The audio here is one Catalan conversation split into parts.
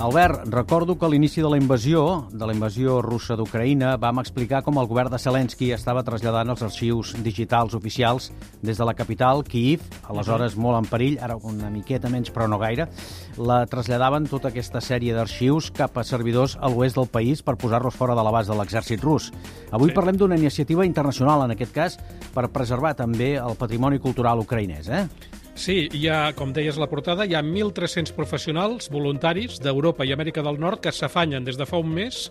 Albert, recordo que a l'inici de la invasió, de la invasió russa d'Ucraïna, vam explicar com el govern de Zelensky estava traslladant els arxius digitals oficials des de la capital, Kiev, aleshores molt en perill, ara una miqueta menys però no gaire, la traslladaven tota aquesta sèrie d'arxius cap a servidors a l'oest del país per posar-los fora de l'abast de l'exèrcit rus. Avui Sí. parlem d'una iniciativa internacional, en aquest cas, per preservar també el patrimoni cultural ucraïnès, eh? Sí, hi ha, com deies la portada, hi ha 1.300 professionals voluntaris d'Europa i Amèrica del Nord que s'afanyen des de fa un mes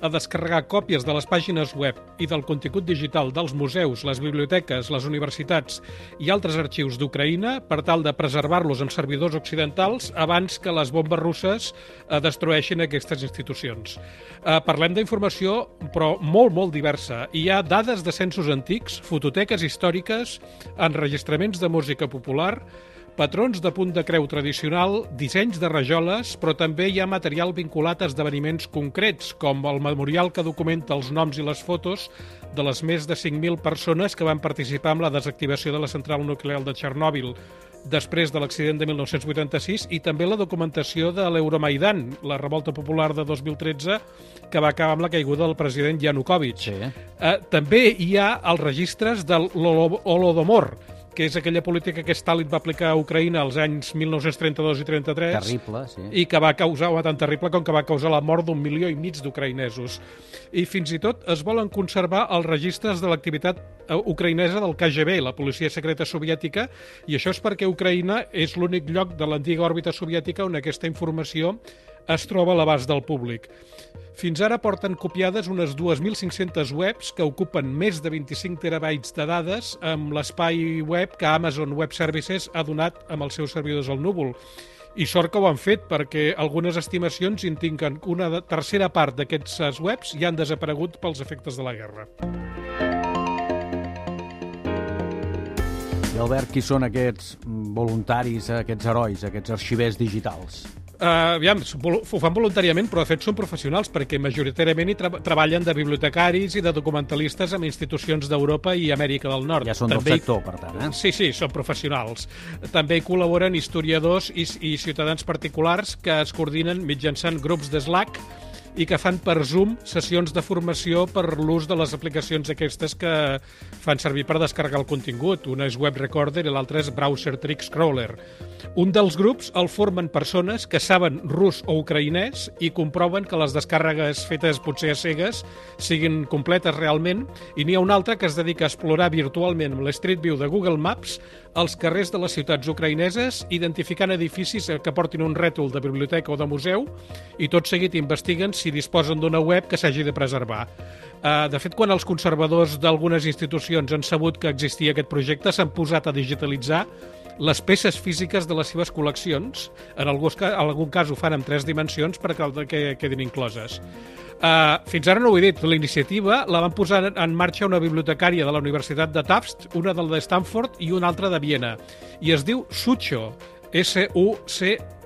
a descarregar còpies de les pàgines web i del contingut digital dels museus, les biblioteques, les universitats i altres arxius d'Ucraïna per tal de preservar-los en servidors occidentals abans que les bombes russes eh, destrueixin aquestes institucions. Eh, parlem d'informació, però molt, molt diversa. Hi ha dades de censos antics, fototeques històriques, enregistraments de música popular, patrons de punt de creu tradicional, dissenys de rajoles, però també hi ha material vinculat a esdeveniments concrets, com el memorial que documenta els noms i les fotos de les més de 5.000 persones que van participar en la desactivació de la central nuclear de Txernòbil després de l'accident de 1986 i també la documentació de l'Euromaidan, la revolta popular de 2013, que va acabar amb la caiguda del president Yanukovych. Sí. Eh, també hi ha els registres del Lolo- Holodomor, que és aquella política que Stalin va aplicar a Ucraïna als anys 1932 i 33 Terrible, sí. i que va causar, va tan terrible com que va causar la mort d'un milió i mig d'ucraïnesos. I fins i tot es volen conservar els registres de l'activitat eh, ucraïnesa del KGB, la policia secreta soviètica, i això és perquè Ucraïna és l'únic lloc de l'antiga òrbita soviètica on aquesta informació es troba a l'abast del públic. Fins ara porten copiades unes 2.500 webs que ocupen més de 25 terabytes de dades amb l'espai web que Amazon Web Services ha donat amb els seus servidors al núvol. I sort que ho han fet, perquè algunes estimacions indiquen que una tercera part d'aquests webs ja han desaparegut pels efectes de la guerra. I Albert, qui són aquests voluntaris, aquests herois, aquests arxivers digitals? Uh, aviam, ho fan voluntàriament, però de fet són professionals, perquè majoritàriament hi tra treballen de bibliotecaris i de documentalistes amb institucions d'Europa i Amèrica del Nord. Ja són del També hi- sector, per tant, eh? Sí, sí, són professionals. També hi col·laboren historiadors i, i ciutadans particulars que es coordinen mitjançant grups de Slack i que fan per Zoom sessions de formació per l'ús de les aplicacions aquestes que fan servir per descarregar el contingut. Una és Web Recorder i l'altra és Browser Tricks Crawler. Un dels grups el formen persones que saben rus o ucraïnès i comproven que les descàrregues fetes potser a cegues siguin completes realment i n'hi ha un altre que es dedica a explorar virtualment amb l'Street View de Google Maps els carrers de les ciutats ucraïneses identificant edificis que portin un rètol de biblioteca o de museu i tot seguit investiguen si disposen d'una web que s'hagi de preservar. Uh, de fet, quan els conservadors d'algunes institucions han sabut que existia aquest projecte, s'han posat a digitalitzar les peces físiques de les seves col·leccions. En algun, ca- en algun cas ho fan en tres dimensions perquè que quedin incloses. Uh, fins ara no ho he dit, la iniciativa la van posar en- marxa una bibliotecària de la Universitat de Tufts, una de la de Stanford i una altra de Viena. I es diu Sucho, S-U-C-H-O,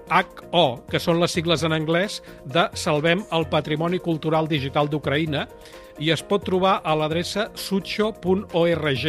que són les sigles en anglès de Salvem el Patrimoni Cultural Digital d'Ucraïna, i es pot trobar a l'adreça sucho.org,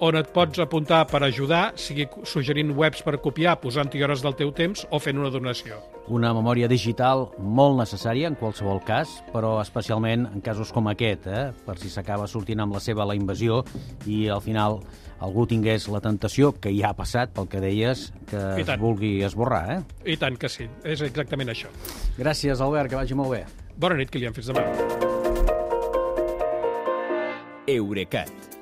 on et pots apuntar per ajudar, sigui suggerint webs per copiar, posant-hi hores del teu temps o fent una donació. Una memòria digital molt necessària en qualsevol cas, però especialment en casos com aquest, eh? per si s'acaba sortint amb la seva la invasió i al final algú tingués la tentació, que ja ha passat pel que deies, que es vulgui esborrar. Eh? I tant que sí, és exactament això. Gràcies, Albert, que vagi molt bé. Bona nit, Kilian, fins demà. Eurecat,